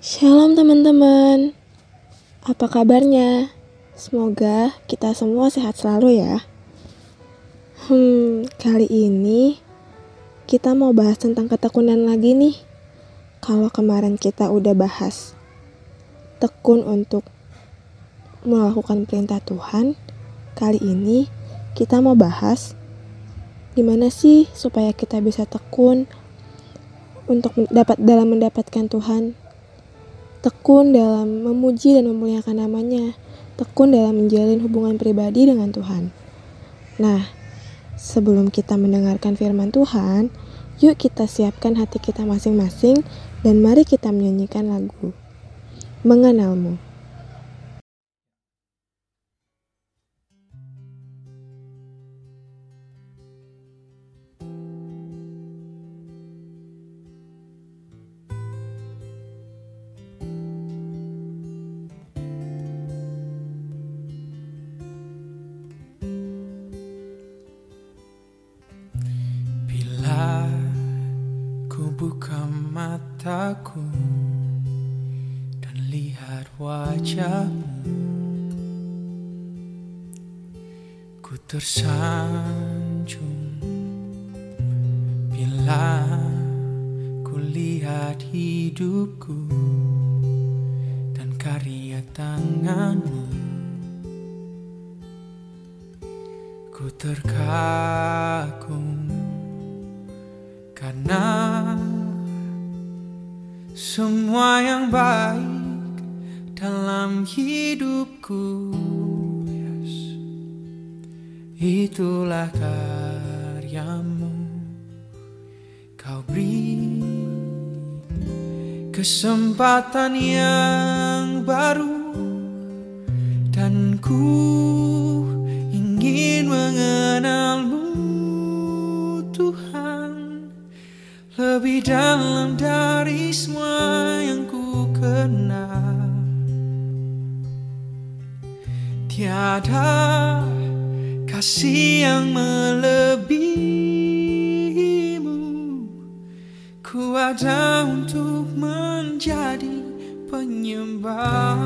Shalom teman-teman, apa kabarnya? Semoga kita semua sehat selalu ya. Hmm, kali ini kita mau bahas tentang ketekunan lagi nih. Kalau kemarin kita udah bahas tekun untuk melakukan perintah Tuhan, kali ini kita mau bahas gimana sih supaya kita bisa tekun untuk dapat dalam mendapatkan Tuhan tekun dalam memuji dan memuliakan namanya, tekun dalam menjalin hubungan pribadi dengan Tuhan. Nah, sebelum kita mendengarkan firman Tuhan, yuk kita siapkan hati kita masing-masing dan mari kita menyanyikan lagu Mengenalmu. Mataku dan lihat wajahmu. Ku tersanjung bila ku lihat hidupku dan karya tanganmu. Ku terkagum karena semua yang baik dalam hidupku. Yes. Itulah karyamu. Kau beri kesempatan yang baru. Dan ku ingin mengenalmu Tuhan. Lebih dalam dari Tiada kasih yang melebihimu. Ku ada untuk menjadi penyembahmu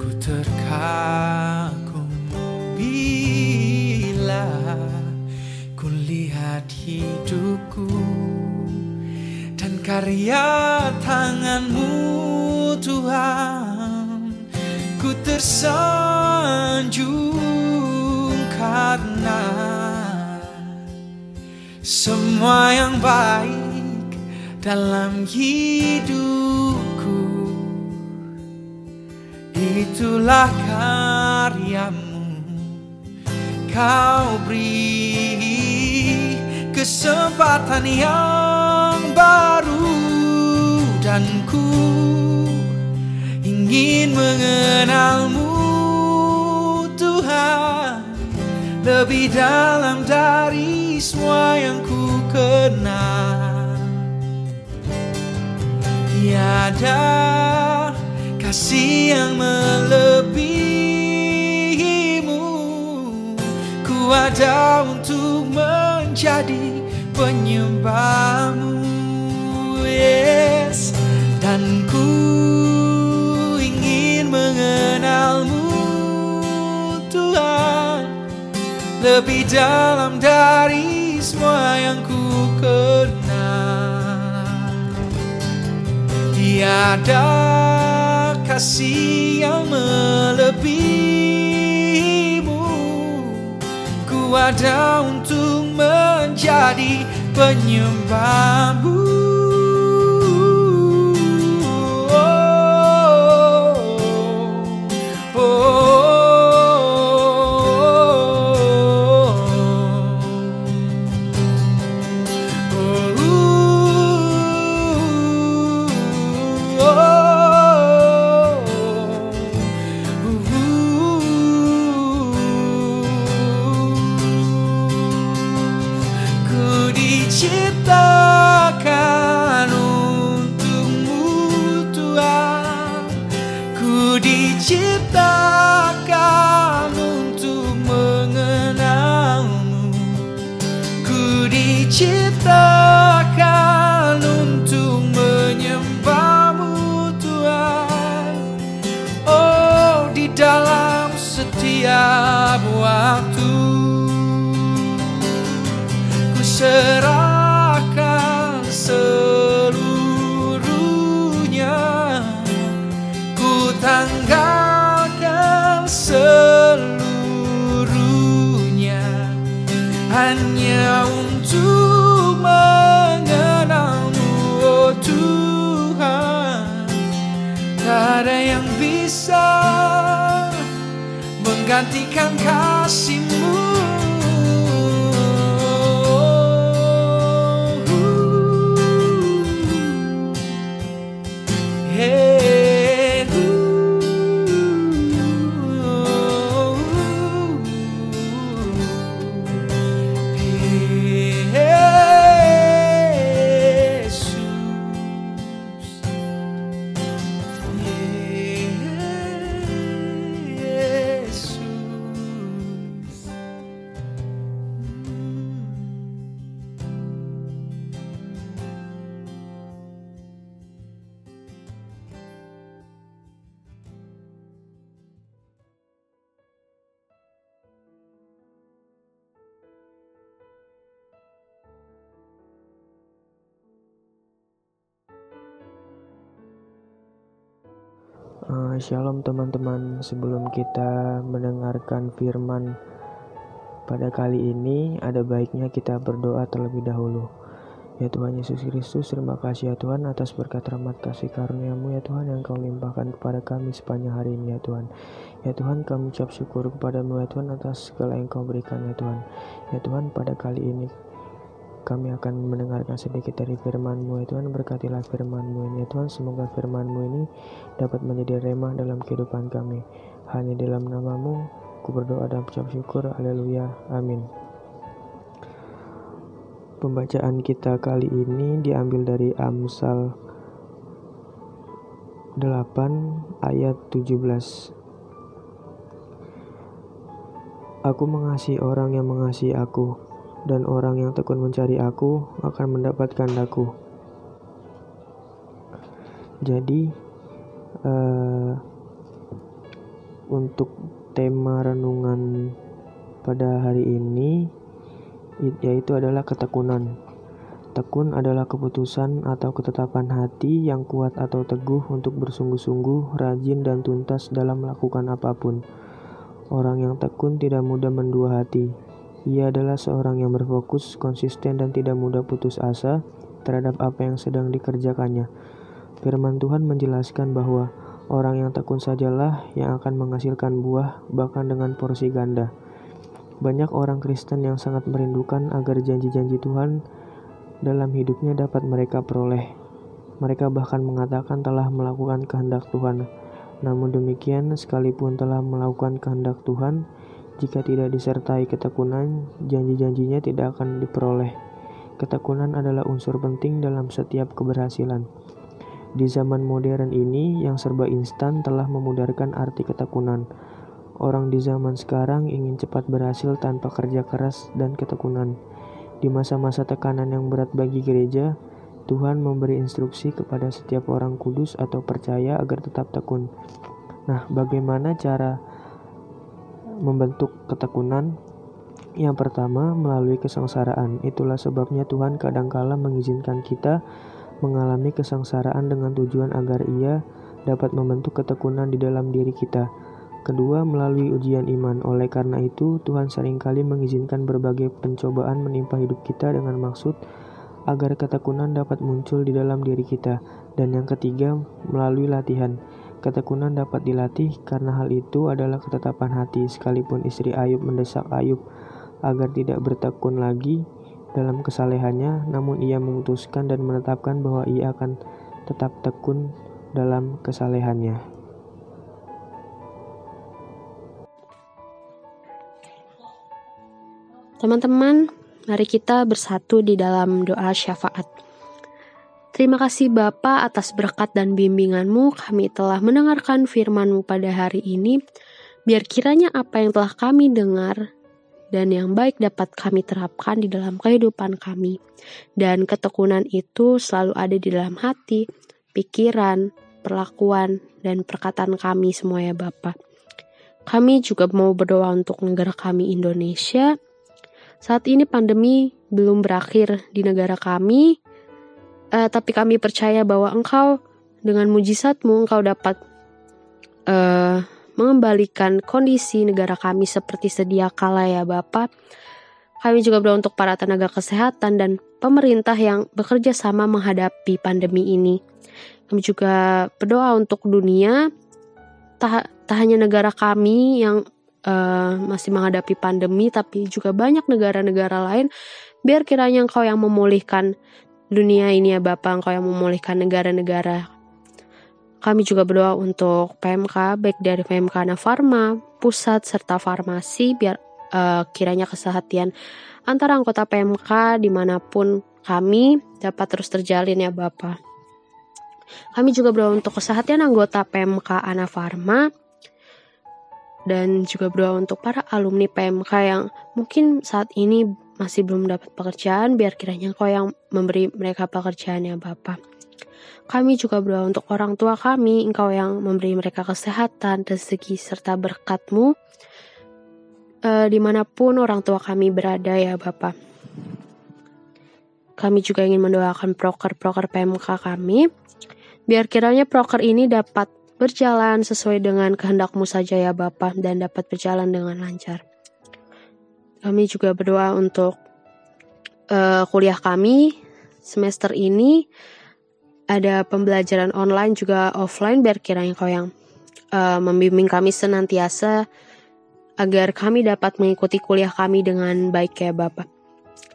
Ku terkagum bila ku lihat hidupku dan karya tanganmu Tuhan. Ku tersanjung karena semua yang baik dalam hidupku Itulah karyamu. Kau beri kesempatan yang baru Dan ku ingin mengenalmu Tuhan. Lebih dalam dari semua yang ku kenal. Tiada kasih yang melebihimu. Ku ada untuk menjadi penyembahmu Yes. Dan ku ingin mengenalmu Tuhan. Lebih dalam dari semua yang ku kenal. Tiada kasih yang melebihimu. Ku ada untuk menjadi penyembahmu diciptakan untukmu Tuhan. Ku diciptakan untuk mengenangmu Ku diciptakan untuk menyembahmu Tuhan. Oh di dalam setiap waktu Ku ser menggantikan kasihmu Shalom teman-teman, sebelum kita mendengarkan firman pada kali ini, ada baiknya kita berdoa terlebih dahulu. Ya Tuhan Yesus Kristus, terima kasih ya Tuhan atas berkat rahmat kasih karuniamu ya Tuhan yang kau limpahkan kepada kami sepanjang hari ini ya Tuhan. Ya Tuhan kami ucap syukur kepadamu ya Tuhan atas segala yang kau berikan ya Tuhan. Ya Tuhan pada kali ini kami akan mendengarkan sedikit dari firman-Mu. Ya Tuhan berkatilah firman-Mu ini. Ya Tuhan semoga firman-Mu ini dapat menjadi remah dalam kehidupan kami. Hanya dalam namamu ku berdoa dan ucap syukur. Haleluya. Amin. Pembacaan kita kali ini diambil dari Amsal 8 ayat 17 Aku mengasihi orang yang mengasihi aku dan orang yang tekun mencari aku akan mendapatkan aku. Jadi, eh, untuk tema renungan pada hari ini yaitu adalah ketekunan. Tekun adalah keputusan atau ketetapan hati yang kuat atau teguh untuk bersungguh-sungguh, rajin, dan tuntas dalam melakukan apa pun. Orang yang tekun tidak mudah mendua hati. Ia adalah seorang yang berfokus, konsisten, dan tidak mudah putus asa terhadap apa yang sedang dikerjakannya. Firman Tuhan menjelaskan bahwa orang yang tekun sajalah yang akan menghasilkan buah, bahkan dengan porsi ganda. Banyak orang Kristen yang sangat merindukan agar janji-janji Tuhan dalam hidupnya dapat mereka peroleh. Mereka bahkan mengatakan telah melakukan kehendak Tuhan. Namun demikian, sekalipun telah melakukan kehendak Tuhan, jika tidak disertai ketekunan, janji-janjinya tidak akan diperoleh. Ketekunan adalah unsur penting dalam setiap keberhasilan. Di zaman modern ini, yang serba instan telah memudarkan arti ketekunan. Orang di zaman sekarang ingin cepat berhasil tanpa kerja keras dan ketekunan. Di masa-masa tekanan yang berat bagi gereja, Tuhan memberi instruksi kepada setiap orang kudus atau percaya agar tetap tekun. Nah, bagaimana cara membentuk ketekunan? Yang pertama, melalui kesengsaraan. Itulah sebabnya Tuhan kadangkala mengizinkan kita mengalami kesengsaraan dengan tujuan agar Ia dapat membentuk ketekunan di dalam diri kita. Kedua, melalui ujian iman. Oleh karena itu, Tuhan sering kali mengizinkan berbagai pencobaan menimpa hidup kita dengan maksud agar ketekunan dapat muncul di dalam diri kita. Dan yang ketiga, melalui latihan. Ketekunan dapat dilatih karena hal itu adalah ketetapan hati. Sekalipun istri Ayub mendesak Ayub agar tidak bertekun lagi dalam kesalehannya, namun ia memutuskan dan menetapkan bahwa ia akan tetap tekun dalam kesalehannya. Teman-teman, mari kita bersatu di dalam doa syafaat. Terima kasih Bapa atas berkat dan bimbinganmu. Kami telah mendengarkan firmanmu pada hari ini. Biar kiranya apa yang telah kami dengar dan yang baik dapat kami terapkan di dalam kehidupan kami. Dan ketekunan itu selalu ada di dalam hati, pikiran, perlakuan, dan perkataan kami semua ya Bapak. Kami juga mau berdoa untuk negara kami Indonesia. Saat ini pandemi belum berakhir di negara kami, uh, tapi kami percaya bahwa Engkau dengan mujizatmu Engkau dapat uh, mengembalikan kondisi negara kami seperti sedia kala ya Bapak. Kami juga berdoa untuk para tenaga kesehatan dan pemerintah yang bekerja sama menghadapi pandemi ini. Kami juga berdoa untuk dunia, tak, tak hanya negara kami yang uh, masih menghadapi pandemi, tapi juga banyak negara-negara lain. Biar kiranya Engkau yang memulihkan dunia ini ya Bapak, Engkau yang memulihkan negara-negara kami juga berdoa untuk PMK, baik dari PMK Anafarma, pusat, serta farmasi, biar uh, kiranya kesehatan antara anggota PMK di mana pun kami dapat terus terjalin ya Bapak. Kami juga berdoa untuk kesehatan anggota PMK Anafarma dan juga berdoa untuk para alumni PMK yang mungkin saat ini masih belum dapat pekerjaan biar kiranya kau yang memberi mereka pekerjaan ya Bapak. Kami juga berdoa untuk orang tua kami, Engkau yang memberi mereka kesehatan, rezeki, serta berkatmu e, di mana pun orang tua kami berada ya Bapak. Kami juga ingin mendoakan proker-proker PMK kami, biar kiranya proker ini dapat berjalan sesuai dengan kehendakmu saja ya Bapak, dan dapat berjalan dengan lancar. Kami juga berdoa untuk uh, kuliah kami semester ini ada pembelajaran online juga offline biar kiranya kau yang uh, membimbing kami senantiasa agar kami dapat mengikuti kuliah kami dengan baik ya Bapak.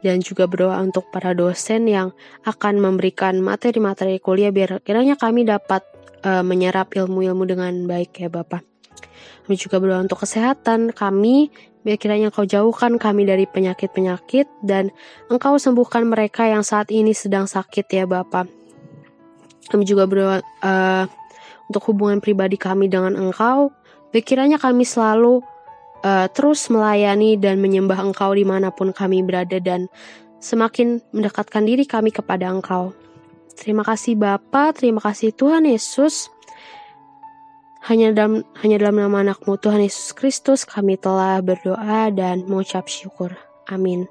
Dan juga berdoa untuk para dosen yang akan memberikan materi-materi kuliah biar kiranya kami dapat uh, menyerap ilmu-ilmu dengan baik ya Bapak. Kami juga berdoa untuk kesehatan kami, biar kiranya kau jauhkan kami dari penyakit-penyakit dan engkau sembuhkan mereka yang saat ini sedang sakit ya Bapak kami juga berdoa uh, untuk hubungan pribadi kami dengan Engkau. Pikirannya kami selalu uh, terus melayani dan menyembah Engkau di mana pun kami berada dan semakin mendekatkan diri kami kepada Engkau. Terima kasih Bapa, terima kasih Tuhan Yesus. Hanya dalam hanya dalam nama anakmu Tuhan Yesus Kristus kami telah berdoa dan mengucap syukur. Amin.